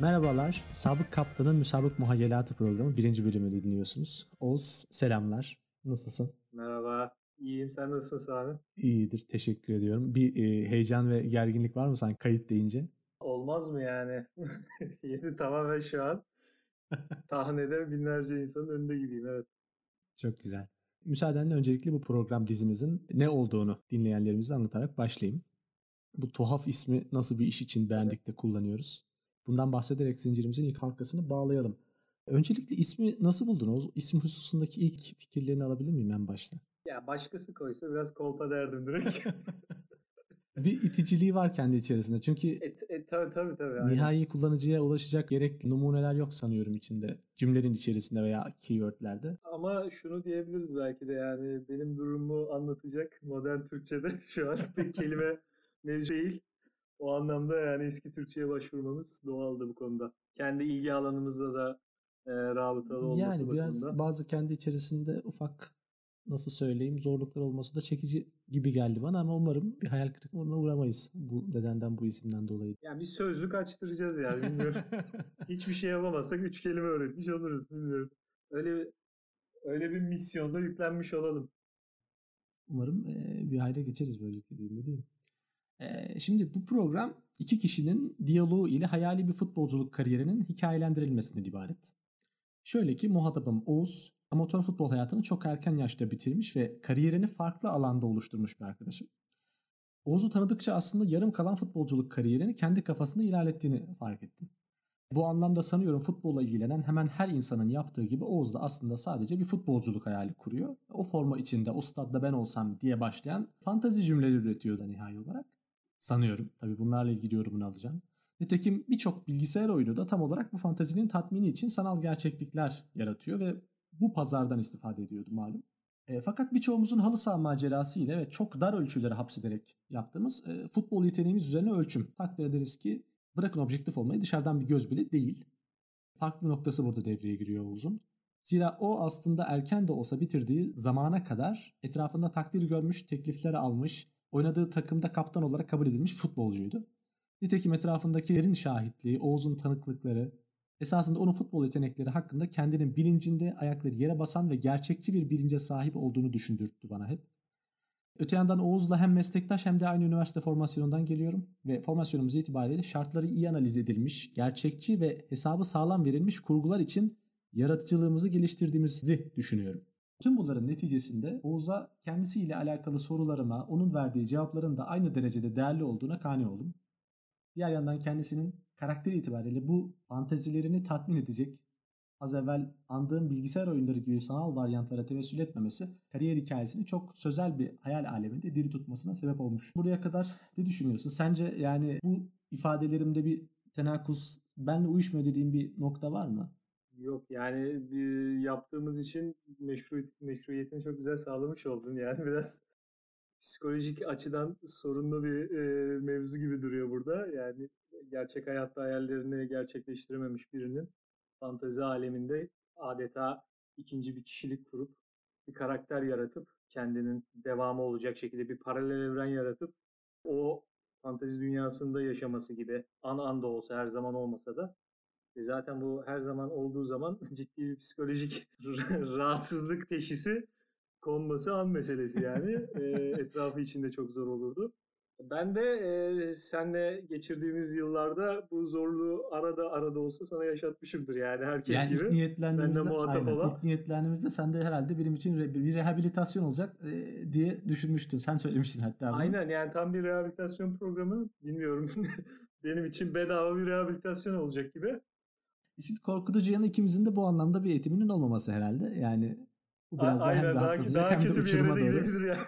Merhabalar, Sabık Kaptan'ın Müsabık Muhayyelatı programı birinci bölümünü dinliyorsunuz. Oğuz, selamlar. Nasılsın? Merhaba, iyiyim. Sen nasılsın Sami? İyidir, teşekkür ediyorum. Bir e, heyecan ve gerginlik var mı sen kayıt deyince? Olmaz mı yani? Yeni tamamen şu an sahnede binlerce insanın önünde gibiyim, evet. Çok güzel. Müsaadenle öncelikle bu program dizimizin ne olduğunu dinleyenlerimize anlatarak başlayayım. Bu tuhaf ismi nasıl bir iş için beğendik de kullanıyoruz. Bundan bahsederek zincirimizin ilk halkasını bağlayalım. Öncelikle ismi nasıl buldun? O isim hususundaki ilk fikirlerini alabilir miyim en başta? Ya başkası koysa biraz kolpa derdim direkt. bir iticiliği var kendi içerisinde. Çünkü e, e, tabii tabii tabii. Nihai aynen. kullanıcıya ulaşacak gerekli numuneler yok sanıyorum içinde. Cümlenin içerisinde veya keywordlerde. Ama şunu diyebiliriz belki de yani benim durumumu anlatacak modern Türkçe'de şu an bir kelime mevcut değil. O anlamda yani eski Türkçe'ye başvurmamız doğaldı bu konuda. Kendi ilgi alanımızda da e, rabıtalı olması Yani bakımında. biraz bazı kendi içerisinde ufak nasıl söyleyeyim zorluklar olması da çekici gibi geldi bana ama umarım bir hayal kırıklığına uğramayız bu nedenden bu isimden dolayı. Yani bir sözlük açtıracağız yani bilmiyorum. Hiçbir şey yapamazsak üç kelime öğretmiş oluruz bilmiyorum. Öyle öyle bir misyonda yüklenmiş olalım. Umarım e, bir hayra geçeriz böylelikle değil mi? E, şimdi bu program iki kişinin diyaloğu ile hayali bir futbolculuk kariyerinin hikayelendirilmesinden ibaret. Şöyle ki muhatabım Oğuz amatör futbol hayatını çok erken yaşta bitirmiş ve kariyerini farklı alanda oluşturmuş bir arkadaşım. Oğuz'u tanıdıkça aslında yarım kalan futbolculuk kariyerini kendi kafasında ilerlettiğini fark ettim. Bu anlamda sanıyorum futbolla ilgilenen hemen her insanın yaptığı gibi Oğuz da aslında sadece bir futbolculuk hayali kuruyor. O forma içinde o stadda ben olsam diye başlayan fantazi cümleleri üretiyor da nihai olarak. Sanıyorum. Tabii bunlarla ilgili yorumunu alacağım. Nitekim birçok bilgisayar oyunu da tam olarak bu fantazinin tatmini için sanal gerçeklikler yaratıyor ve bu pazardan istifade ediyordu malum. E, fakat birçoğumuzun halı saha macerası ile ve çok dar ölçülere hapsederek yaptığımız e, futbol yeteneğimiz üzerine ölçüm. Takdir ederiz ki bırakın objektif olmayı dışarıdan bir göz bile değil. Farklı noktası burada devreye giriyor Oğuz'un. Zira o aslında erken de olsa bitirdiği zamana kadar etrafında takdir görmüş, teklifleri almış, oynadığı takımda kaptan olarak kabul edilmiş futbolcuydu. Nitekim etrafındakilerin şahitliği, Oğuz'un tanıklıkları, esasında onun futbol yetenekleri hakkında kendinin bilincinde ayakları yere basan ve gerçekçi bir bilince sahip olduğunu düşündürttü bana hep. Öte yandan Oğuz'la hem meslektaş hem de aynı üniversite formasyonundan geliyorum ve formasyonumuz itibariyle şartları iyi analiz edilmiş, gerçekçi ve hesabı sağlam verilmiş kurgular için yaratıcılığımızı geliştirdiğimizi düşünüyorum. Tüm bunların neticesinde Oğuz'a kendisiyle alakalı sorularıma onun verdiği cevapların da aynı derecede değerli olduğuna kani oldum. Diğer yandan kendisinin karakter itibariyle bu fantezilerini tatmin edecek az evvel andığım bilgisayar oyunları gibi sanal varyantlara tevessül etmemesi kariyer hikayesini çok sözel bir hayal aleminde diri tutmasına sebep olmuş. Buraya kadar ne düşünüyorsun? Sence yani bu ifadelerimde bir tenakuz benle uyuşmuyor dediğim bir nokta var mı? Yok yani yaptığımız için meşru, meşruiyetini çok güzel sağlamış oldun yani biraz psikolojik açıdan sorunlu bir e, mevzu gibi duruyor burada. Yani gerçek hayatta hayallerini gerçekleştirememiş birinin fantezi aleminde adeta ikinci bir kişilik kurup bir karakter yaratıp kendinin devamı olacak şekilde bir paralel evren yaratıp o fantezi dünyasında yaşaması gibi an anda olsa her zaman olmasa da e zaten bu her zaman olduğu zaman ciddi bir psikolojik rahatsızlık teşhisi konması an meselesi yani. e, etrafı içinde çok zor olurdu. Ben de e, senle geçirdiğimiz yıllarda bu zorluğu arada arada olsa sana yaşatmışımdır yani herkes yani gibi. Niyetlendiğimizde, aynen, olan. ilk niyetlendiğimizde sen de herhalde benim için bir rehabilitasyon olacak e, diye düşünmüştün. Sen söylemiştin hatta. Bunu. Aynen yani tam bir rehabilitasyon programı bilmiyorum. benim için bedava bir rehabilitasyon olacak gibi. İşin korkutucu yanı ikimizin de bu anlamda bir eğitiminin olması herhalde. Yani bu biraz Aynen, daha hem rahatlatacak daha, hem de uçuruma doğru. Gidebilir yani.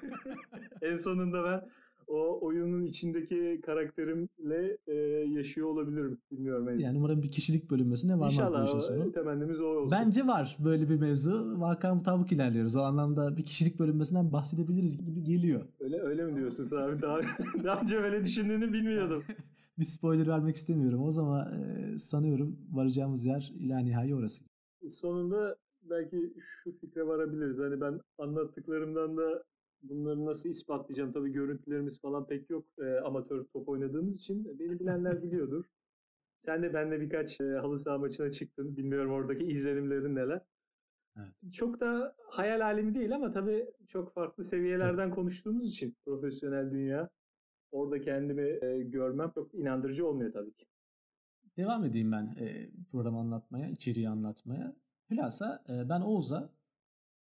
en sonunda ben o oyunun içindeki karakterimle e, yaşıyor olabilirim. Bilmiyorum. Yani, yani umarım bir kişilik bölünmesine varmaz İnşallah, bu işin sonu. temennimiz o olsun. Bence var böyle bir mevzu. Vaka mutabık ilerliyoruz. O anlamda bir kişilik bölünmesinden bahsedebiliriz gibi geliyor. Öyle öyle mi diyorsun abi? Daha, daha önce öyle düşündüğünü bilmiyordum. bir spoiler vermek istemiyorum. O zaman e, sanıyorum varacağımız yer ila nihai orası. Sonunda belki şu fikre varabiliriz. Hani ben anlattıklarımdan da bunları nasıl ispatlayacağım? Tabii görüntülerimiz falan pek yok e, amatör top oynadığımız için. Beni bilenler biliyordur. Sen de benle birkaç e, halı saha maçına çıktın. Bilmiyorum oradaki izlenimlerin neler. Evet. Çok da hayal alemi değil ama tabii çok farklı seviyelerden tabii. konuştuğumuz için profesyonel dünya orada kendimi e, görmem çok inandırıcı olmuyor tabii ki. Devam edeyim ben e, programı anlatmaya, içeriği anlatmaya. Hülasa e, ben Oğuz'a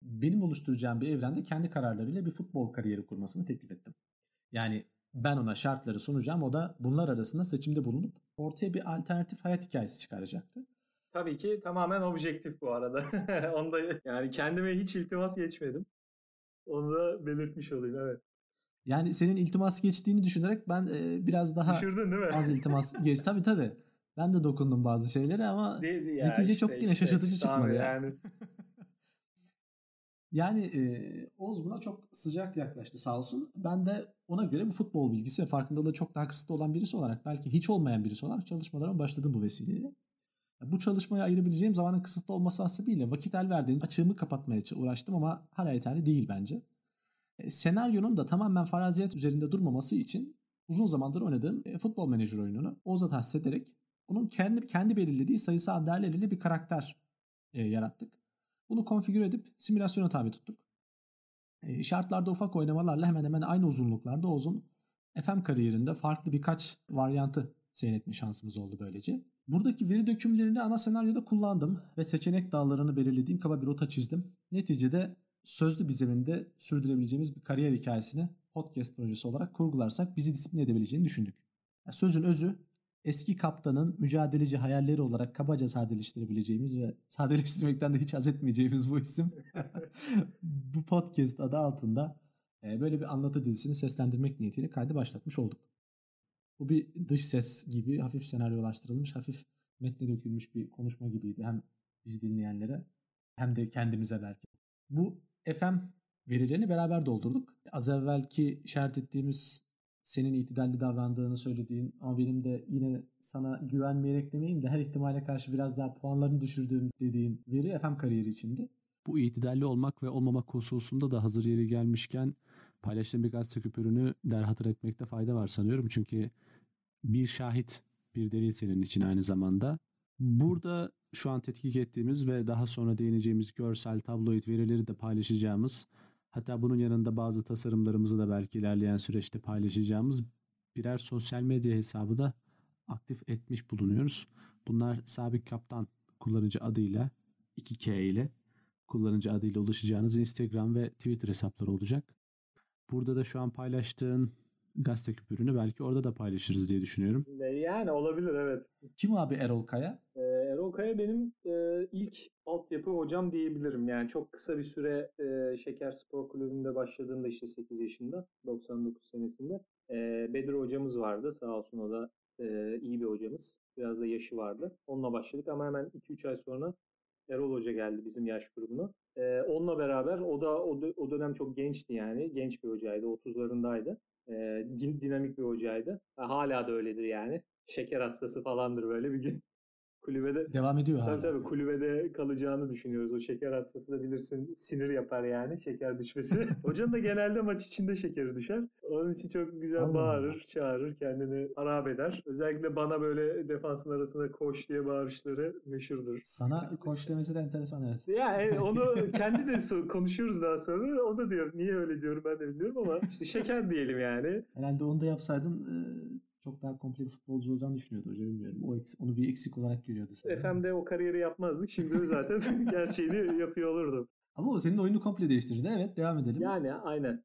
benim oluşturacağım bir evrende kendi kararlarıyla bir futbol kariyeri kurmasını teklif ettim. Yani ben ona şartları sunacağım. O da bunlar arasında seçimde bulunup ortaya bir alternatif hayat hikayesi çıkaracaktı. Tabii ki tamamen objektif bu arada. Onda yani kendime hiç iltimas geçmedim. Onu da belirtmiş olayım evet. Yani senin iltimas geçtiğini düşünerek ben e, biraz daha Düşürdün değil mi? az iltimas geç. Tabii tabii. Ben de dokundum bazı şeylere ama ya netice işte, çok yine işte, şaşırtıcı çıkmadı ya. Yani. yani e, Oğuz buna çok sıcak yaklaştı sağ olsun. Ben de ona göre bir futbol bilgisi ve farkındalığı çok daha kısıtlı olan birisi olarak belki hiç olmayan birisi olarak çalışmalarıma başladım bu vesileyle. Bu çalışmaya ayırabileceğim zamanın kısıtlı olması hasebiyle vakit el verdiğim açığımı kapatmaya uğraştım ama hala yeterli değil bence. E, senaryonun da tamamen faraziyet üzerinde durmaması için uzun zamandır oynadığım e, futbol menajer oyununu Oğuz'a tahsis ederek bunun kendi kendi belirlediği sayısal değerleriyle bir karakter e, yarattık. Bunu konfigüre edip simülasyona tabi tuttuk. E, şartlarda ufak oynamalarla hemen hemen aynı uzunluklarda Oğuz'un FM kariyerinde farklı birkaç varyantı seyretme şansımız oldu böylece. Buradaki veri dökümlerini ana senaryoda kullandım ve seçenek dağlarını belirlediğim kaba bir rota çizdim. Neticede sözlü bir zeminde sürdürebileceğimiz bir kariyer hikayesini podcast projesi olarak kurgularsak bizi disiplin edebileceğini düşündük. Yani sözün özü eski kaptanın mücadeleci hayalleri olarak kabaca sadeleştirebileceğimiz ve sadeleştirmekten de hiç haz etmeyeceğimiz bu isim bu podcast adı altında e, böyle bir anlatı dizisini seslendirmek niyetiyle kaydı başlatmış olduk. Bu bir dış ses gibi hafif senaryolaştırılmış, hafif metne dökülmüş bir konuşma gibiydi. Hem biz dinleyenlere hem de kendimize belki. Bu FM verilerini beraber doldurduk. Az evvelki işaret ettiğimiz senin itidalli davrandığını söylediğin ama benim de yine sana güvenmeyerek demeyeyim de her ihtimale karşı biraz daha puanlarını düşürdüğüm dediğim veri FM kariyeri içindi. Bu itidalli olmak ve olmamak hususunda da hazır yeri gelmişken paylaştığım bir gazete küpürünü der hatır etmekte fayda var sanıyorum. Çünkü bir şahit bir delil senin için aynı zamanda. Burada şu an tetkik ettiğimiz ve daha sonra değineceğimiz görsel, tabloid verileri de paylaşacağımız hatta bunun yanında bazı tasarımlarımızı da belki ilerleyen süreçte paylaşacağımız birer sosyal medya hesabı da aktif etmiş bulunuyoruz. Bunlar Sabit Kaptan kullanıcı adıyla 2K ile kullanıcı adıyla ulaşacağınız Instagram ve Twitter hesapları olacak. Burada da şu an paylaştığın gazete küpürünü belki orada da paylaşırız diye düşünüyorum. Yani olabilir evet. Kim abi Erol Kaya? Ee, Erol Kaya benim e, ilk altyapı hocam diyebilirim. Yani çok kısa bir süre e, Şeker Spor Kulübü'nde başladığımda işte 8 yaşında 99 senesinde e, Bedir hocamız vardı. Sağ olsun o da e, iyi bir hocamız. Biraz da yaşı vardı. Onunla başladık ama hemen 2-3 ay sonra Erol Hoca geldi bizim yaş grubuna. Ee, onunla beraber o da o, o dönem çok gençti yani. Genç bir hocaydı. 30'larındaydı. Ee, dinamik bir hocaydı. Hala da öyledir yani. Şeker hastası falandır böyle bir gün kulübede devam ediyor tabii hala. Tabii kulübede kalacağını düşünüyoruz. O şeker hastası da bilirsin sinir yapar yani şeker düşmesi. Hocanın da genelde maç içinde şekeri düşer. Onun için çok güzel Allah bağırır, Allah. çağırır, kendini harap eder. Özellikle bana böyle defansın arasında koş diye bağırışları meşhurdur. Sana koş demesi de enteresan evet. Ya yani onu kendi de konuşuyoruz daha sonra. O da diyor niye öyle diyorum ben de bilmiyorum ama işte şeker diyelim yani. Herhalde onu da yapsaydın çok daha komple bir futbolcu olacağını düşünüyordu hocam bilmiyorum. O onu bir eksik olarak görüyordu. Sanırım. FM'de o kariyeri yapmazdık. Şimdi zaten gerçeğini yapıyor olurdu. Ama o senin oyunu komple değiştirdi. Evet devam edelim. Yani aynen.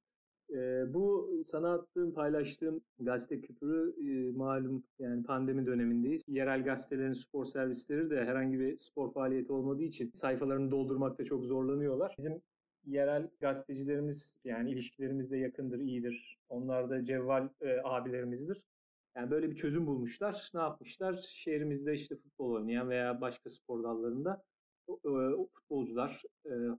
Ee, bu sana attığım, paylaştığım gazete küpürü e, malum yani pandemi dönemindeyiz. Yerel gazetelerin spor servisleri de herhangi bir spor faaliyeti olmadığı için sayfalarını doldurmakta çok zorlanıyorlar. Bizim yerel gazetecilerimiz yani ilişkilerimiz de yakındır, iyidir. Onlar da cevval e, abilerimizdir. Yani böyle bir çözüm bulmuşlar. Ne yapmışlar? Şehrimizde işte futbol oynayan veya başka spor dallarında futbolcular,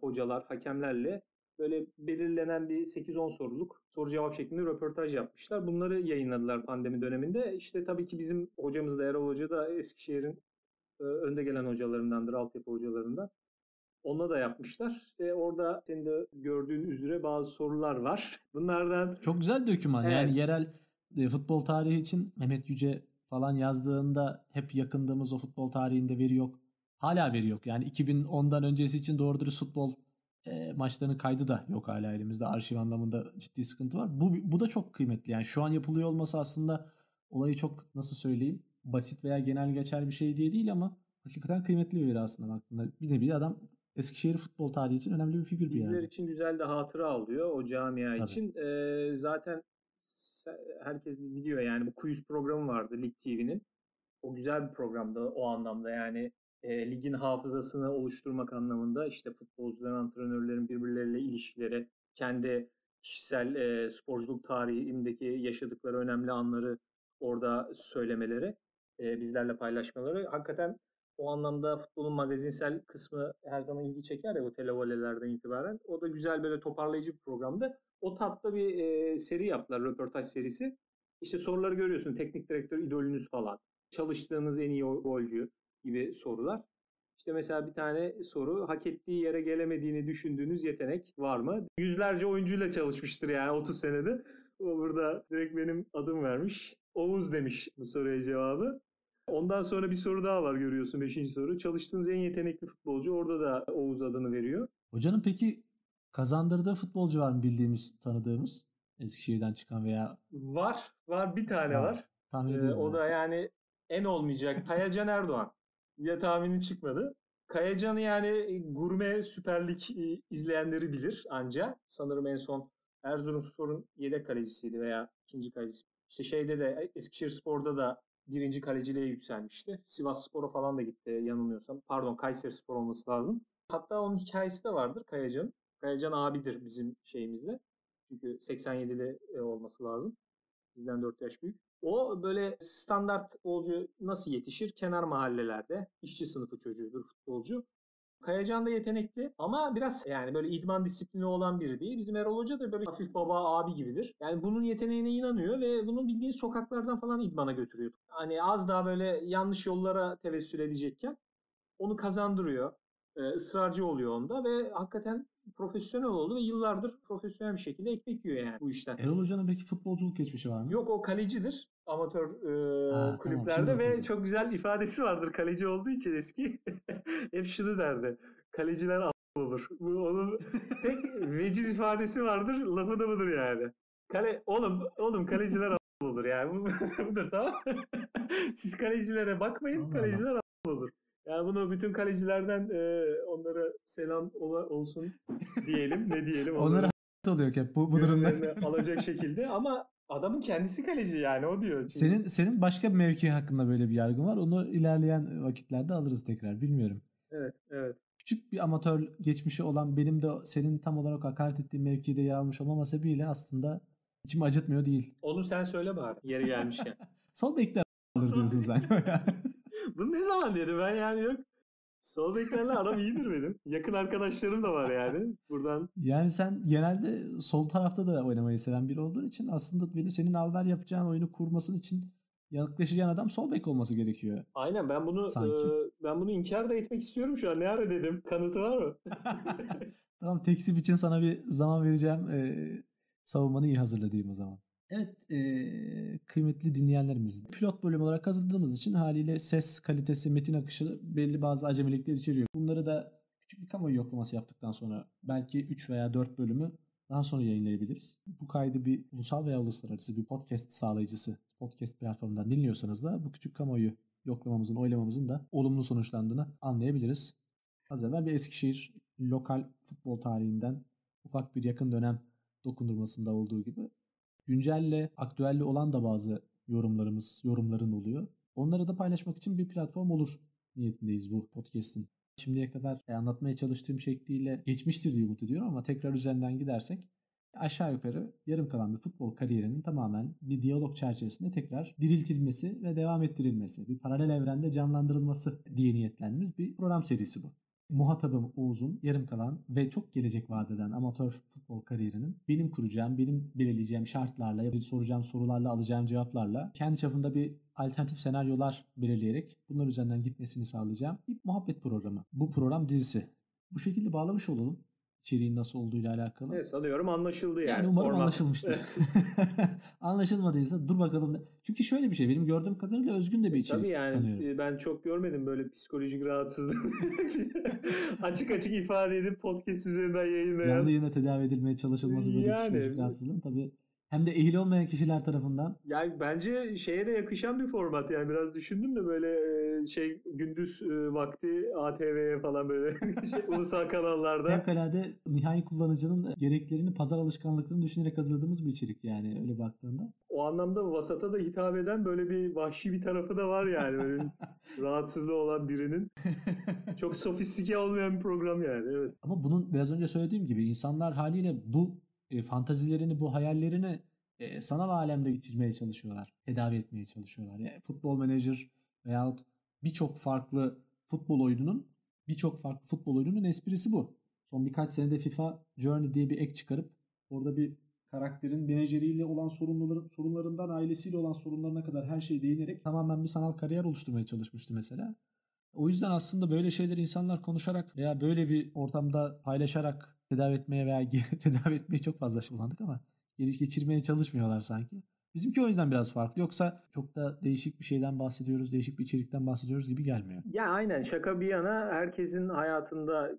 hocalar, hakemlerle böyle belirlenen bir 8-10 soruluk soru cevap şeklinde röportaj yapmışlar. Bunları yayınladılar pandemi döneminde. İşte tabii ki bizim hocamız da Erol Hoca da Eskişehir'in önde gelen hocalarındandır, altyapı hocalarından. Onunla da yapmışlar. E, orada senin de gördüğün üzere bazı sorular var. Bunlardan... Çok güzel döküman. Evet. Yani yerel e, futbol tarihi için Mehmet Yüce falan yazdığında hep yakındığımız o futbol tarihinde veri yok. Hala veri yok. Yani 2010'dan öncesi için doğru dürüst futbol e, maçlarının kaydı da yok hala elimizde. Arşiv anlamında ciddi sıkıntı var. Bu, bu da çok kıymetli. Yani şu an yapılıyor olması aslında olayı çok nasıl söyleyeyim basit veya genel geçer bir şey diye değil ama hakikaten kıymetli bir veri aslında baktığında. Bir bir adam Eskişehir futbol tarihi için önemli bir figür bir Bizler yani. için güzel de hatıra alıyor o camia Tabii. için. Ee, zaten herkes biliyor yani bu quiz programı vardı Lig TV'nin. O güzel bir programdı o anlamda yani e, ligin hafızasını oluşturmak anlamında işte futbolcuların, antrenörlerin birbirleriyle ilişkileri, kendi kişisel e, sporculuk tarihindeki yaşadıkları önemli anları orada söylemeleri, e, bizlerle paylaşmaları. Hakikaten o anlamda futbolun magazinsel kısmı her zaman ilgi çeker ya o televolelerden itibaren. O da güzel böyle toparlayıcı bir programdı. O tatta bir e, seri yaptılar, röportaj serisi. İşte soruları görüyorsun. Teknik direktör idolünüz falan. Çalıştığınız en iyi golcü gibi sorular. İşte mesela bir tane soru hak ettiği yere gelemediğini düşündüğünüz yetenek var mı? Yüzlerce oyuncuyla çalışmıştır yani 30 senede. O burada direkt benim adım vermiş. Oğuz demiş bu soruya cevabı. Ondan sonra bir soru daha var görüyorsun 5. soru. Çalıştığınız en yetenekli futbolcu orada da Oğuz adını veriyor. Hocanın peki kazandırdığı futbolcu var mı bildiğimiz, tanıdığımız? Eskişehir'den çıkan veya Var, var bir tane Ha, var. tahmin Ee, o da yani en olmayacak Kayacan Erdoğan. Ya tahmini çıkmadı. Kayacan'ı yani gurme Süper Lig e, izleyenleri bilir anca. Sanırım en son Erzurumspor'un yedek kalecisiydi veya ikinci kalecisi. İşte şeyde de Eskişehir Spor'da da birinci kaleciliğe yükselmişti. Sivas Spor'a falan da gitti yanılmıyorsam. Pardon Kayseri Spor olması lazım. Hatta onun hikayesi de vardır Kayacan. Kayacan abidir bizim şeyimizde. Çünkü 87'li e, olması lazım. Bizden 4 yaş büyük. O böyle standart futbolcu nasıl yetişir? Kenar mahallelerde. işçi sınıfı çocuğudur futbolcu. Kayacan da yetenekli ama biraz yani böyle idman disiplini olan biri değil. Bizim Erol Hoca da böyle hafif baba abi gibidir. Yani bunun yeteneğine inanıyor ve bunun bildiğin sokaklardan falan idmana götürüyor. Hani az daha böyle yanlış yollara tevessül edecekken onu kazandırıyor. Ee, ısrarcı oluyor onda ve hakikaten profesyonel oldu ve yıllardır profesyonel bir şekilde ekmek yiyor yani bu işten. Erol Hoca'nın peki futbolculuk geçmişi var mı? Yok o kalecidir amatör e, Ha, tamam, kulüplerde şimdi ve çok güzel ifadesi vardır kaleci olduğu için eski. Hep şunu derdi. Kaleciler olur. Bu onun tek veciz ifadesi vardır. Lafı da budur yani. Kale oğlum oğlum kaleciler olur yani. Bu budur tamam. Siz kalecilere bakmayın. Allah kaleciler olur. Yani bunu bütün kalecilerden e, onlara selam ola, olsun diyelim. Ne diyelim? Onları oluyor hep bu, bu durumda. Alacak şekilde ama adamın kendisi kaleci yani o diyor. Çünkü Senin senin başka bir mevki hakkında böyle bir yargın var. Onu ilerleyen vakitlerde alırız tekrar. Bilmiyorum. Evet, evet. Küçük bir amatör geçmişi olan benim de senin tam olarak hakaret ettiğin mevkide yer almış olmama sebebiyle aslında içimi acıtmıyor değil. Onu sen söyle bari yeri gelmişken. Sol bekler alır diyorsun sen. Bunu ne zaman dedim ben yani yok. Sol beklerle aram iyidir benim. Yakın arkadaşlarım da var yani. Buradan yani sen genelde sol tarafta da oynamayı seven biri olduğun için aslında benim senin alver yapacağın oyunu kurmasın için yaklaşacağın adam sol bek olması gerekiyor. aynen ben bunu Sanki. e, ben bunu inkar da etmek istiyorum şu an. Ne ara dedim? Kanıtı var mı? Tamam teksip için sana bir zaman vereceğim. Ee, savunmanı iyi hazırla diyeyim o zaman. Evet ee, kıymetli dinleyenlerimiz. Pilot bölüm olarak hazırladığımız için haliyle ses kalitesi, metin akışı belli bazı acemilikler içeriyor. Bunları da küçük bir kamuoyu yoklaması yaptıktan sonra belki 3 veya 4 bölümü daha sonra yayınlayabiliriz. Bu kaydı bir ulusal veya uluslararası bir podcast sağlayıcısı, podcast platformundan dinliyorsanız da bu küçük kamuoyu yoklamamızın, oylamamızın da olumlu sonuçlandığını anlayabiliriz. Az evvel bir Eskişehir lokal futbol tarihinden ufak bir yakın dönem dokundurmasında olduğu gibi güncelle, aktüelle olan da bazı yorumlarımız, yorumların oluyor. Onları da paylaşmak için bir platform olur niyetindeyiz bu podcast'in. Şimdiye kadar e, anlatmaya çalıştığım şekliyle geçmiştir diye umut ediyorum ama tekrar üzerinden gidersek aşağı yukarı yarım kalan bir futbol kariyerinin tamamen bir diyalog çerçevesinde tekrar diriltilmesi ve devam ettirilmesi, bir paralel evrende canlandırılması diye niyetlendiğimiz bir program serisi bu. Muhatabım Oğuz'un yarım kalan ve çok gelecek vadeden amatör futbol kariyerinin benim kuracağım, benim belirleyeceğim şartlarla, soracağım sorularla, alacağım cevaplarla kendi çapında bir alternatif senaryolar belirleyerek bunlar üzerinden gitmesini sağlayacağım bir muhabbet programı. Bu program dizisi. Bu şekilde bağlamış olalım. İçeriğin nasıl olduğuyla alakalı. Evet sanıyorum anlaşıldı yani. Yani umarım Format. anlaşılmıştır. Anlaşılmadıysa dur bakalım. Çünkü şöyle bir şey benim gördüğüm kadarıyla Özgün de bir içerik Tabii yani tanıyorum. e, ben çok görmedim böyle psikolojik rahatsızlık. açık açık ifade edip podcast üzerinden yayınlayan. Canlı yayına tedavi edilmeye çalışılması böyle Yani. bir psikolojik rahatsızlığın tabii hem de ehil olmayan kişiler tarafından Yani bence şeye de yakışan bir format yani biraz düşündüm de böyle e, şey gündüz e, vakti ATV'ye falan böyle şey, ulusal kanallarda. fevkalade nihai kullanıcının gereklerini, pazar alışkanlıklarını düşünerek hazırladığımız bir içerik yani öyle baktığında. O anlamda vasata da hitap eden böyle bir vahşi bir tarafı da var yani böyle rahatsızlığı olan birinin. Çok sofistike olmayan bir program yani evet. Ama bunun biraz önce söylediğim gibi insanlar haliyle bu e, fantazilerini, bu hayallerini e, sanal alemde geçirmeye çalışıyorlar. Tedavi etmeye çalışıyorlar. Yani futbol menajer veyahut birçok farklı futbol oyununun birçok farklı futbol oyununun esprisi bu. Son birkaç senede FIFA Journey diye bir ek çıkarıp orada bir karakterin menajeriyle olan sorunları, sorunlarından ailesiyle olan sorunlarına kadar her şeyi değinerek tamamen bir sanal kariyer oluşturmaya çalışmıştı mesela. O yüzden aslında böyle şeyleri insanlar konuşarak veya böyle bir ortamda paylaşarak tedavi etmeye veya tedavi etmeye çok fazla kullandık ama geri geçirmeye çalışmıyorlar sanki. Bizimki o yüzden biraz farklı. Yoksa çok da değişik bir şeyden bahsediyoruz, değişik bir içerikten bahsediyoruz gibi gelmiyor. Ya aynen şaka bir yana herkesin hayatında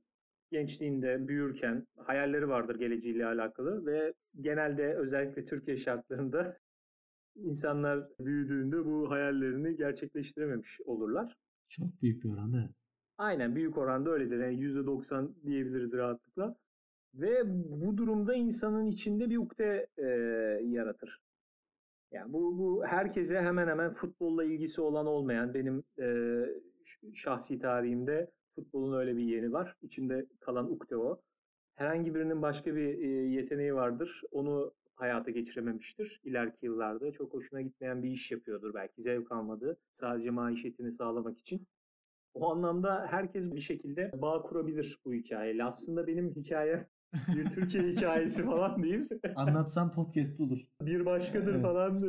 gençliğinde büyürken hayalleri vardır geleceğiyle alakalı ve genelde özellikle Türkiye şartlarında insanlar büyüdüğünde bu hayallerini gerçekleştirememiş olurlar. Çok büyük bir oranda. Aynen büyük oranda öyledir. Yani %90 diyebiliriz rahatlıkla. Ve bu durumda insanın içinde bir ukde e, yaratır. Yani bu, bu herkese hemen hemen futbolla ilgisi olan olmayan benim e, şahsi tarihimde futbolun öyle bir yeri var. İçinde kalan ukde o. Herhangi birinin başka bir e, yeteneği vardır. Onu hayata geçirememiştir. İleriki yıllarda çok hoşuna gitmeyen bir iş yapıyordur belki zevk almadığı. Sadece maişetini sağlamak için. O anlamda herkes bir şekilde bağ kurabilir bu hikayeyle. Aslında benim hikayem bir Türkiye hikayesi falan değil. Anlatsam podcast olur. bir başkadır Evet. falan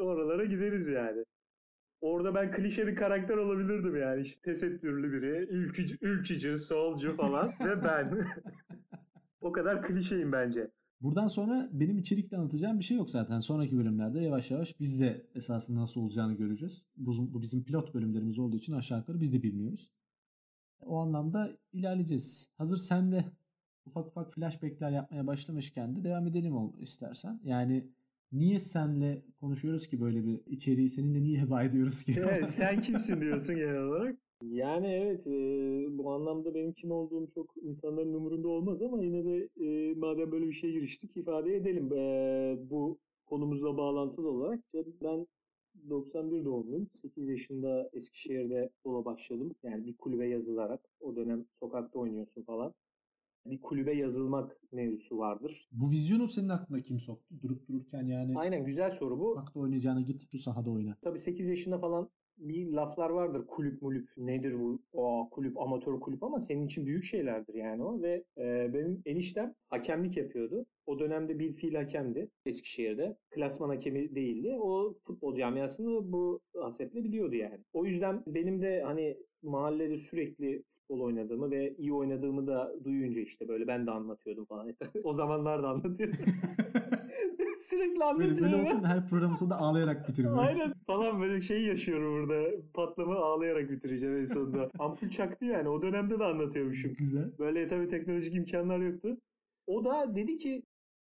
oralara gideriz yani. Orada ben klişe bir karakter olabilirdim yani. İşte tesettürlü biri, ülkücü, ülkücü solcu falan ve ben. o kadar klişeyim bence. Buradan sonra benim içerikte anlatacağım bir şey yok zaten. Sonraki bölümlerde yavaş yavaş biz de esasında nasıl olacağını göreceğiz. Bu, bu bizim pilot bölümlerimiz olduğu için aşağı yukarı biz de bilmiyoruz. O anlamda ilerleyeceğiz. Hazır sen de ufak ufak flashbackler yapmaya başlamışken de devam edelim istersen. Yani niye senle konuşuyoruz ki böyle bir içeriği seninle niye heba ediyoruz ki? Evet, sen kimsin diyorsun genel olarak. Yani evet e, bu anlamda benim kim olduğum çok insanların umurunda olmaz ama yine de e, madem böyle bir şeye giriştik ifade edelim. E, bu konumuzla bağlantılı olarak ben 91 doğumluyum. 8 yaşında Eskişehir'de yola başladım. Yani bir kulübe yazılarak. O dönem sokakta oynuyorsun falan. Bir kulübe yazılmak mevzusu vardır. bu vizyonu senin aklına kim soktu? Durup dururken yani Aynen güzel soru bu. sokakta oynayacağına git şu sahada oyna. Tabii 8 yaşında falan bir laflar vardır. Kulüp mulüp nedir bu? O kulüp amatör kulüp ama senin için büyük şeylerdir yani o ve e, benim eniştem hakemlik yapıyordu. O dönemde bir fiil hakemdi Eskişehir'de. Klasman hakemi değildi. O futbol camiasını bu hasetle biliyordu yani. O yüzden benim de hani mahallede sürekli futbol oynadığımı ve iyi oynadığımı da duyunca işte böyle ben de anlatıyordum falan. o zamanlar da anlatıyordum. sürekli Böyle, anlatıyorum. böyle olsun her programın sonunda ağlayarak bitirin. böyle. Aynen falan böyle şey yaşıyorum burada. Patlama ağlayarak bitireceğim en sonunda. Ampul çaktı yani. O dönemde de anlatıyormuşum. Güzel. Böyle tabii teknolojik imkanlar yoktu. O da dedi ki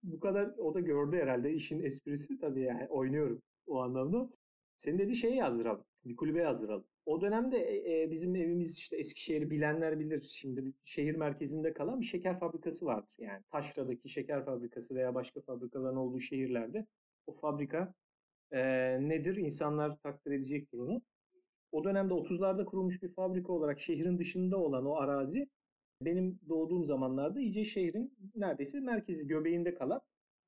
bu kadar o da gördü herhalde işin esprisi tabii yani oynuyorum o anlamda. Senin dedi şey yazdıralım. Bir kulübe yazdıralım. O dönemde e, e, bizim evimiz işte Eskişehir'i bilenler bilir. Şimdi şehir merkezinde kalan bir şeker fabrikası vardır. Yani Taşra'daki şeker fabrikası veya başka fabrikaların olduğu şehirlerde o fabrika e, nedir? İnsanlar takdir edecektir onu. O dönemde 30'larda kurulmuş bir fabrika olarak şehrin dışında olan o arazi benim doğduğum zamanlarda iyice şehrin neredeyse merkezi göbeğinde kalan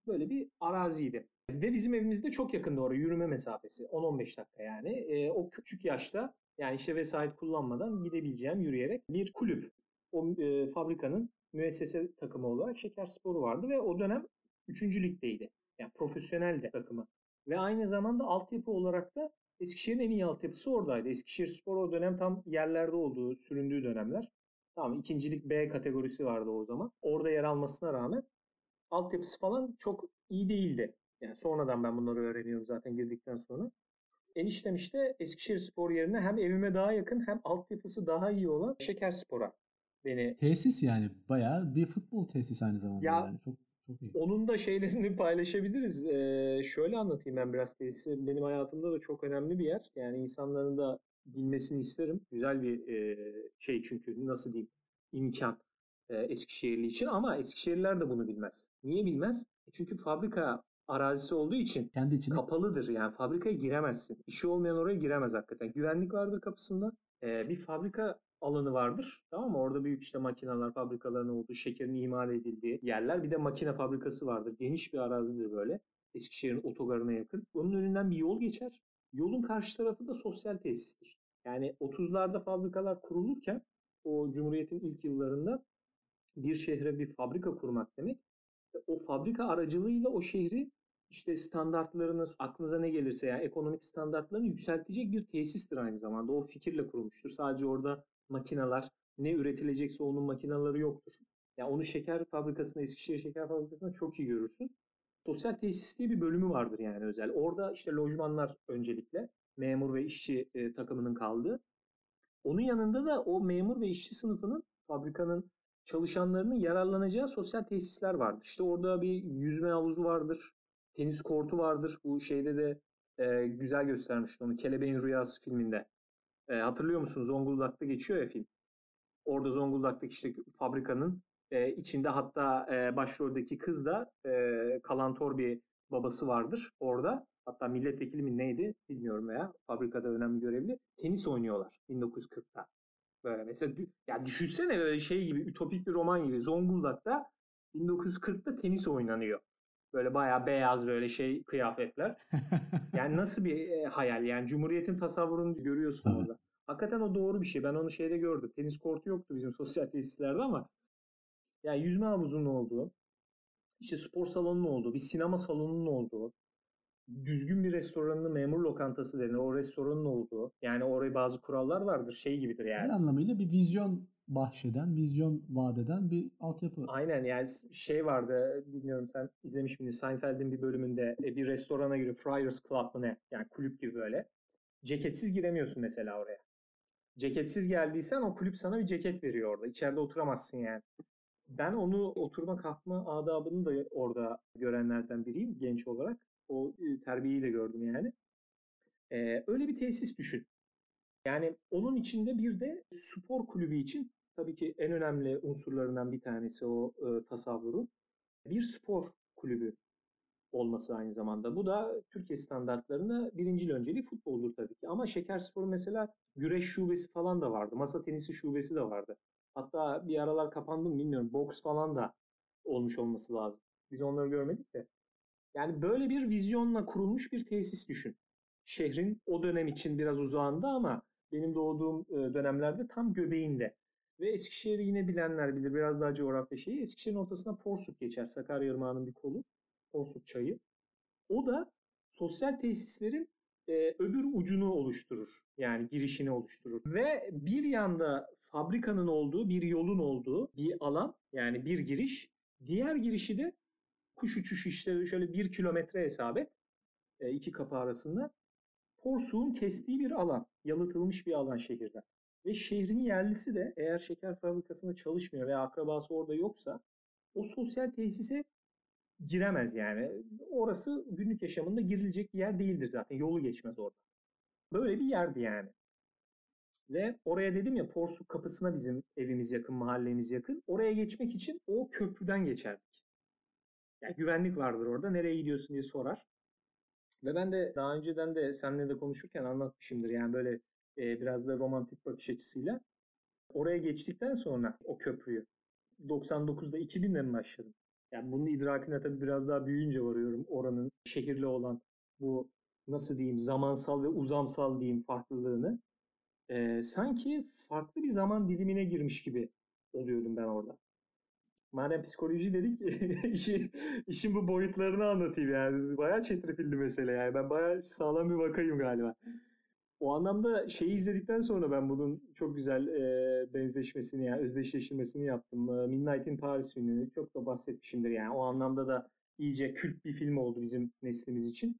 böyle bir araziydi. Ve bizim evimizde çok yakında oraya yürüme mesafesi 10-15 dakika yani. E, o küçük yaşta yani işte vesayet kullanmadan gidebileceğim yürüyerek bir kulüp. O e, fabrikanın müessese takımı olarak Şeker Sporu vardı ve o dönem 3. ligdeydi. Yani profesyonel de takımı. Ve aynı zamanda altyapı olarak da Eskişehir'in en iyi altyapısı oradaydı. Eskişehir Spor o dönem tam yerlerde olduğu, süründüğü dönemler. Tamam ikincilik B kategorisi vardı o zaman. Orada yer almasına rağmen altyapısı falan çok iyi değildi. Yani sonradan ben bunları öğreniyorum zaten girdikten sonra. Eniştem işte Eskişehir Spor yerine hem evime daha yakın hem altyapısı daha iyi olan Şeker Spor'a beni Tesis yani bayağı bir futbol tesisi aynı zamanda. Ya, yani. Çok çok iyi. Onun da şeylerini paylaşabiliriz. Ee, şöyle anlatayım ben biraz tesisi. Benim hayatımda da çok önemli bir yer. Yani insanların da bilmesini isterim. Güzel bir e, şey çünkü nasıl diyeyim imkan e, Eskişehirli için ama Eskişehirliler de bunu bilmez. Niye bilmez? E, Çünkü fabrika arazisi olduğu için Kendi içinde kapalıdır. Yani fabrikaya giremezsin. İşi olmayan oraya giremez hakikaten. Güvenlik vardır kapısında. Ee, bir fabrika alanı vardır. Tamam mı? Orada büyük işte makineler, fabrikaların olduğu, şekerin imal edildiği yerler. Bir de makine fabrikası vardır. Geniş bir arazidir böyle. Eskişehir'in otogarına yakın. Onun önünden bir yol geçer. Yolun karşı tarafı da sosyal tesistir. Yani 30'larda fabrikalar kurulurken o Cumhuriyet'in ilk yıllarında bir şehre bir fabrika kurmak demek. O fabrika aracılığıyla o şehri işte standartlarını aklınıza ne gelirse yani ekonomik standartlarını yükseltecek bir tesistir aynı zamanda. O fikirle kurulmuştur. Sadece orada makineler ne üretilecekse onun makineleri yoktur. Yani onu şeker fabrikasında, Eskişehir Şeker Fabrikası'nda çok iyi görürsün. Sosyal tesis diye bir bölümü vardır yani özel. Orada işte lojmanlar öncelikle memur ve işçi e, takımının kaldığı. Onun yanında da o memur ve işçi sınıfının fabrikanın çalışanlarının yararlanacağı sosyal tesisler vardır. İşte orada bir yüzme havuzu vardır, tenis kortu vardır. Bu şeyde de e, güzel göstermişti onu. Kelebeğin Rüyası filminde. E, hatırlıyor musun? Zonguldak'ta geçiyor ya film. Orada Zonguldak'taki işte fabrikanın e, içinde hatta e, başroldeki kız da e, kalantor bir babası vardır orada. Hatta milletvekili mi neydi bilmiyorum veya fabrikada önemli görevli. Tenis oynuyorlar 1940'ta. Böyle mesela dü- ya düşünsene böyle şey gibi ütopik bir roman gibi Zonguldak'ta 1940'ta tenis oynanıyor. Böyle bayağı beyaz böyle şey kıyafetler. Yani nasıl bir e, hayal yani Cumhuriyet'in tasavvurunu görüyorsun Tabii. orada. Hakikaten o doğru bir şey. Ben onu şeyde gördüm. Tenis kortu yoktu bizim sosyal tesislerde ama yani yüzme havuzunun olduğu, işte spor salonunun olduğu, bir sinema salonunun olduğu, düzgün bir restoranın memur lokantası denir. O restoranın olduğu. Yani oraya bazı kurallar vardır. Şey gibidir Her yani. anlamıyla bir vizyon bahşeden, vizyon vadeden bir altyapı. Aynen yani şey vardı bilmiyorum sen izlemiş miydin Seinfeld'in bir bölümünde e, bir restorana giriyor Friars Club mı ne yani kulüp gibi böyle. Ceketsiz giremiyorsun mesela oraya. Ceketsiz geldiysen o kulüp sana bir ceket veriyor orada. İçeride oturamazsın yani. Ben onu oturma kalkma adabını da orada görenlerden biriyim genç olarak. O terbiyeyi de gördüm yani. Ee, öyle bir tesis düşün. Yani onun içinde bir de spor kulübü için tabii ki en önemli unsurlarından bir tanesi o e, tasavvurun bir spor kulübü olması aynı zamanda. Bu da Türkiye standartlarına birincil önceliği futboldur tabii ki. Ama Şekerspor'un mesela güreş şubesi falan da vardı. Masa tenisi şubesi de vardı. Hatta bir aralar kapandı mı bilmiyorum. Boks falan da olmuş olması lazım. Biz onları görmedik de. Yani böyle bir vizyonla kurulmuş bir tesis düşün. Şehrin o dönem için biraz uzağında ama benim doğduğum dönemlerde tam göbeğinde. Ve Eskişehir'i yine bilenler bilir. Biraz daha coğrafya şeyi. Eskişehir'in ortasına Porsuk geçer. Sakarya Irmağı'nın bir kolu. Porsuk Çayı. O da sosyal tesislerin e, öbür ucunu oluşturur. Yani girişini oluşturur. Ve bir yanda fabrikanın olduğu, bir yolun olduğu bir alan. Yani bir giriş. Diğer girişi de kuş uçuşu işte şöyle bir kilometre hesap et. E, iki kapı arasında. Porsuğun kestiği bir alan. Yalıtılmış bir alan şehirden. Ve şehrin yerlisi de eğer şeker fabrikasında çalışmıyor veya akrabası orada yoksa o sosyal tesise giremez yani. Orası günlük yaşamında girilecek bir yer değildir zaten. Yolu geçmez orada. Böyle bir yerdi yani. Ve oraya dedim ya Porsuk kapısına bizim evimiz yakın, mahallemiz yakın. Oraya geçmek için o köprüden geçerdik. Yani güvenlik vardır orada. Nereye gidiyorsun diye sorar. Ve ben de daha önceden de seninle de konuşurken anlatmışımdır. Yani böyle e, biraz da romantik bakış açısıyla. Oraya geçtikten sonra o köprüyü 99'da 2000'le mi başladım? Yani bunun idrakine tabii biraz daha büyüyünce varıyorum. Oranın şehirle olan bu nasıl diyeyim zamansal ve uzamsal diyeyim farklılığını. Ee, sanki farklı bir zaman dilimine girmiş gibi oluyordum ben orada. Madem psikoloji dedik işi, işin bu boyutlarını anlatayım yani. Bayağı çetrefilli mesele yani. Ben bayağı sağlam bir vakayım galiba. O anlamda şeyi izledikten sonra ben bunun çok güzel e, benzeşmesini yani özdeşleştirmesini yaptım. E, Midnight in Paris filmini çok da bahsetmişimdir yani. O anlamda da iyice kült bir film oldu bizim neslimiz için.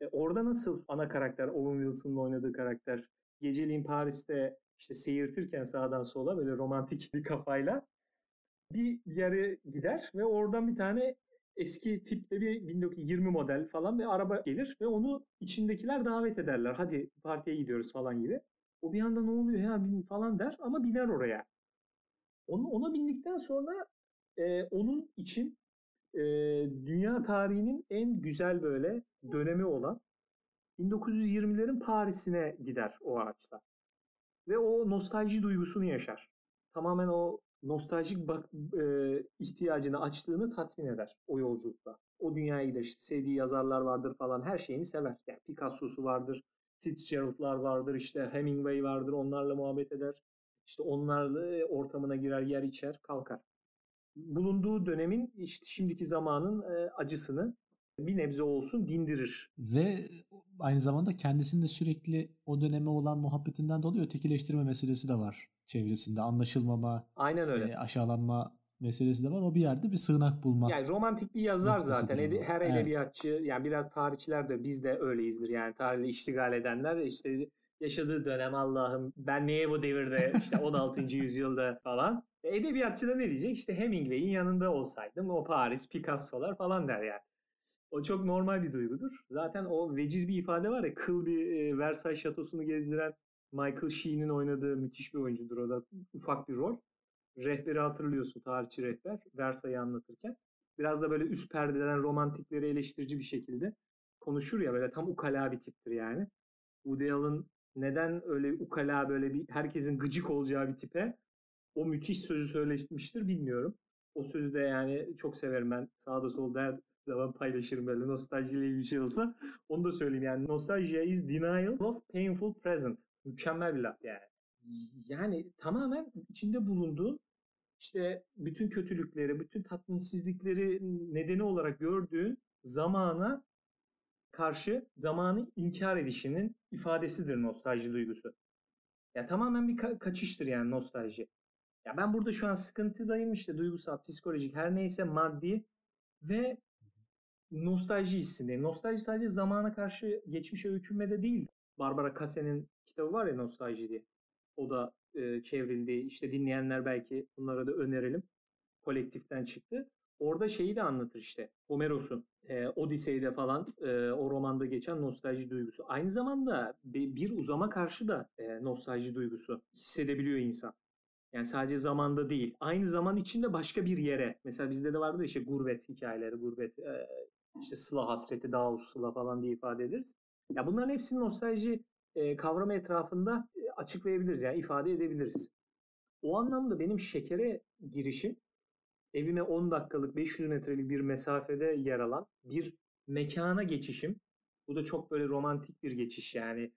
E, orada nasıl ana karakter, Owen Wilson'ın oynadığı karakter geceliğin Paris'te işte seyirtirken sağdan sola böyle romantik bir kafayla bir yere gider ve oradan bir tane eski tipte bir 1920 model falan bir araba gelir ve onu içindekiler davet ederler. Hadi partiye gidiyoruz falan gibi. O bir anda ne oluyor ya falan der ama biner oraya. Onu, ona bindikten sonra e, onun için e, dünya tarihinin en güzel böyle dönemi olan 1920'lerin Paris'ine gider o ağaçta. Ve o nostalji duygusunu yaşar. Tamamen o nostaljik bak, e, ihtiyacını açtığını tatmin eder o yolculukta. O dünyaya gider işte sevdiği yazarlar vardır falan her şeyini sever. Yani Picasso'su vardır, Fitzgerald'lar vardır, işte Hemingway vardır onlarla muhabbet eder. İşte onlarla ortamına girer, yer içer, kalkar. Bulunduğu dönemin işte şimdiki zamanın e, acısını bir nebze olsun dindirir. Ve aynı zamanda kendisinde sürekli o döneme olan muhabbetinden dolayı ötekileştirme meselesi de var çevresinde. Anlaşılmama, Aynen öyle. E, aşağılanma meselesi de var. O bir yerde bir sığınak bulma. Yani romantik bir yazar zaten. Ede, her evet. edebiyatçı yani biraz tarihçiler de biz de öyleyizdir. Yani tarihle iştigal edenler işte yaşadığı dönem Allah'ım ben niye bu devirde işte 16. yüzyılda falan. Edebiyatçı da ne diyecek? İşte Hemingway'in yanında olsaydım o Paris, Picasso'lar falan der yani. O çok normal bir duygudur. Zaten o veciz bir ifade var ya kıl bir e, Versailles şatosunu gezdiren Michael Sheen'in oynadığı müthiş bir oyuncudur o da ufak bir rol. Rehberi hatırlıyorsun tarihçi rehber Versailles'i anlatırken. Biraz da böyle üst perdeden romantikleri eleştirici bir şekilde konuşur ya böyle tam ukala bir tiptir yani. Woody Allen neden öyle ukala böyle bir herkesin gıcık olacağı bir tipe o müthiş sözü söylemiştir bilmiyorum. O sözü de yani çok severim ben. Sağda solda zaman paylaşırım böyle nostaljiyle bir şey olsa. Onu da söyleyeyim yani nostalgia is denial of painful present. Mükemmel bir laf yani. Yani tamamen içinde bulunduğu işte bütün kötülükleri, bütün tatminsizlikleri nedeni olarak gördüğün zamana karşı zamanı inkar edişinin ifadesidir nostalji duygusu. Ya tamamen bir ka- kaçıştır yani nostalji. Ya ben burada şu an sıkıntıdayım işte duygusal, psikolojik her neyse maddi ve nostalji hissindeyim. Nostalji sadece zamana karşı geçmişe öykünmede değil. Barbara Kasse'nin kitabı var ya Nostalji diye. O da e, çevrildi. İşte dinleyenler belki bunlara da önerelim. Kolektiften çıktı. Orada şeyi de anlatır işte. Homeros'un e, Odise'de falan e, o romanda geçen nostalji duygusu. Aynı zamanda bir, bir uzama karşı da e, nostalji duygusu hissedebiliyor insan. Yani sadece zamanda değil. Aynı zaman içinde başka bir yere. Mesela bizde de vardır işte gurbet hikayeleri, gurbet e, işte sıla hasreti, daha sıla falan diye ifade ederiz. Ya bunların hepsini nostalji e, kavramı etrafında e, açıklayabiliriz yani ifade edebiliriz. O anlamda benim şekere girişim evime 10 dakikalık 500 metrelik bir mesafede yer alan bir mekana geçişim. Bu da çok böyle romantik bir geçiş yani.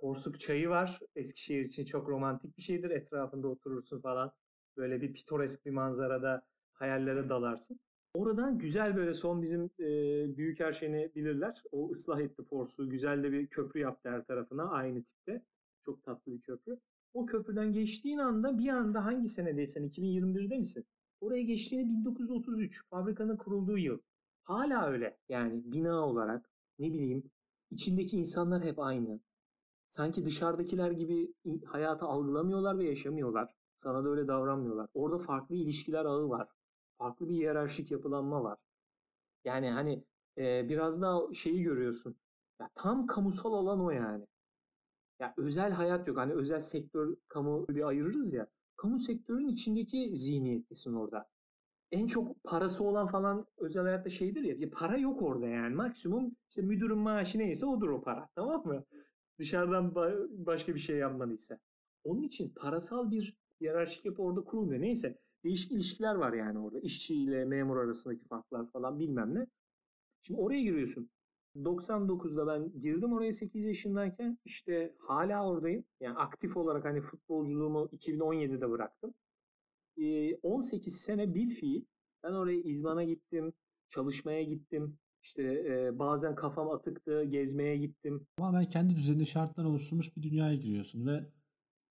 Porsuk çayı var. Eskişehir için çok romantik bir şeydir. Etrafında oturursun falan. Böyle bir pitoresk bir manzarada hayallere dalarsın. Oradan güzel böyle son bizim e, büyük her şeyini bilirler. O ıslah etti Porsu. Güzel de bir köprü yaptı her tarafına aynı tipte. Çok tatlı bir köprü. O köprüden geçtiğin anda bir anda hangi senedeysen 2021'de misin? Oraya geçtiğinde 1933 fabrikanın kurulduğu yıl. Hala öyle. Yani bina olarak ne bileyim içindeki insanlar hep aynı. Sanki dışarıdakiler gibi hayatı algılamıyorlar ve yaşamıyorlar. Sana da öyle davranmıyorlar. Orada farklı ilişkiler ağı var farklı bir hiyerarşik yapılanma var. Yani hani e, biraz daha şeyi görüyorsun. Ya tam kamusal alan o yani. Ya özel hayat yok. Hani özel sektör, kamu diye ayırırız ya. Kamu sektörün içindeki zihniyetlisin orada. En çok parası olan falan özel hayatta şeydir ya. ya para yok orada yani. Maksimum işte müdürün maaşı neyse odur o para. Tamam mı? Dışarıdan başka bir şey yapmadıysa. Onun için parasal bir hiyerarşik yapı orada kurulmuyor. Neyse değişik ilişkiler var yani orada. İşçi ile memur arasındaki farklar falan bilmem ne. Şimdi oraya giriyorsun. 99'da ben girdim oraya 8 yaşındayken işte hala oradayım. Yani aktif olarak hani futbolculuğumu 2017'de bıraktım. 18 sene bir fiil ben oraya izmana gittim, çalışmaya gittim. İşte e, bazen kafam atıktı, gezmeye gittim. Tamamen kendi düzenini şartlar oluşturmuş bir dünyaya giriyorsun ve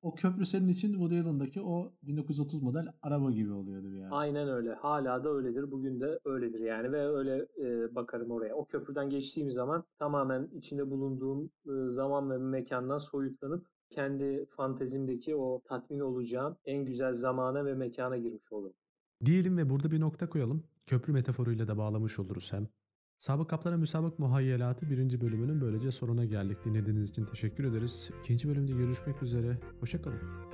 o köprü senin için Woody Allen'daki o 1930 model araba gibi oluyordu yani. Aynen öyle. Hala da öyledir. Bugün de öyledir yani ve öyle e, bakarım oraya. O köprüden geçtiğim zaman tamamen içinde bulunduğum e, zaman ve mekandan soyutlanıp kendi fantezimdeki o tatmin olacağım en güzel zamana ve mekana girmiş olurum. Diyelim ve burada bir nokta koyalım. Köprü metaforuyla da bağlamış oluruz hem. Sabık Kaplara Müsabık Muhayyelatı birinci bölümünün böylece sonuna geldik. Dinlediğiniz için teşekkür ederiz. İkinci bölümde görüşmek üzere. Hoşçakalın.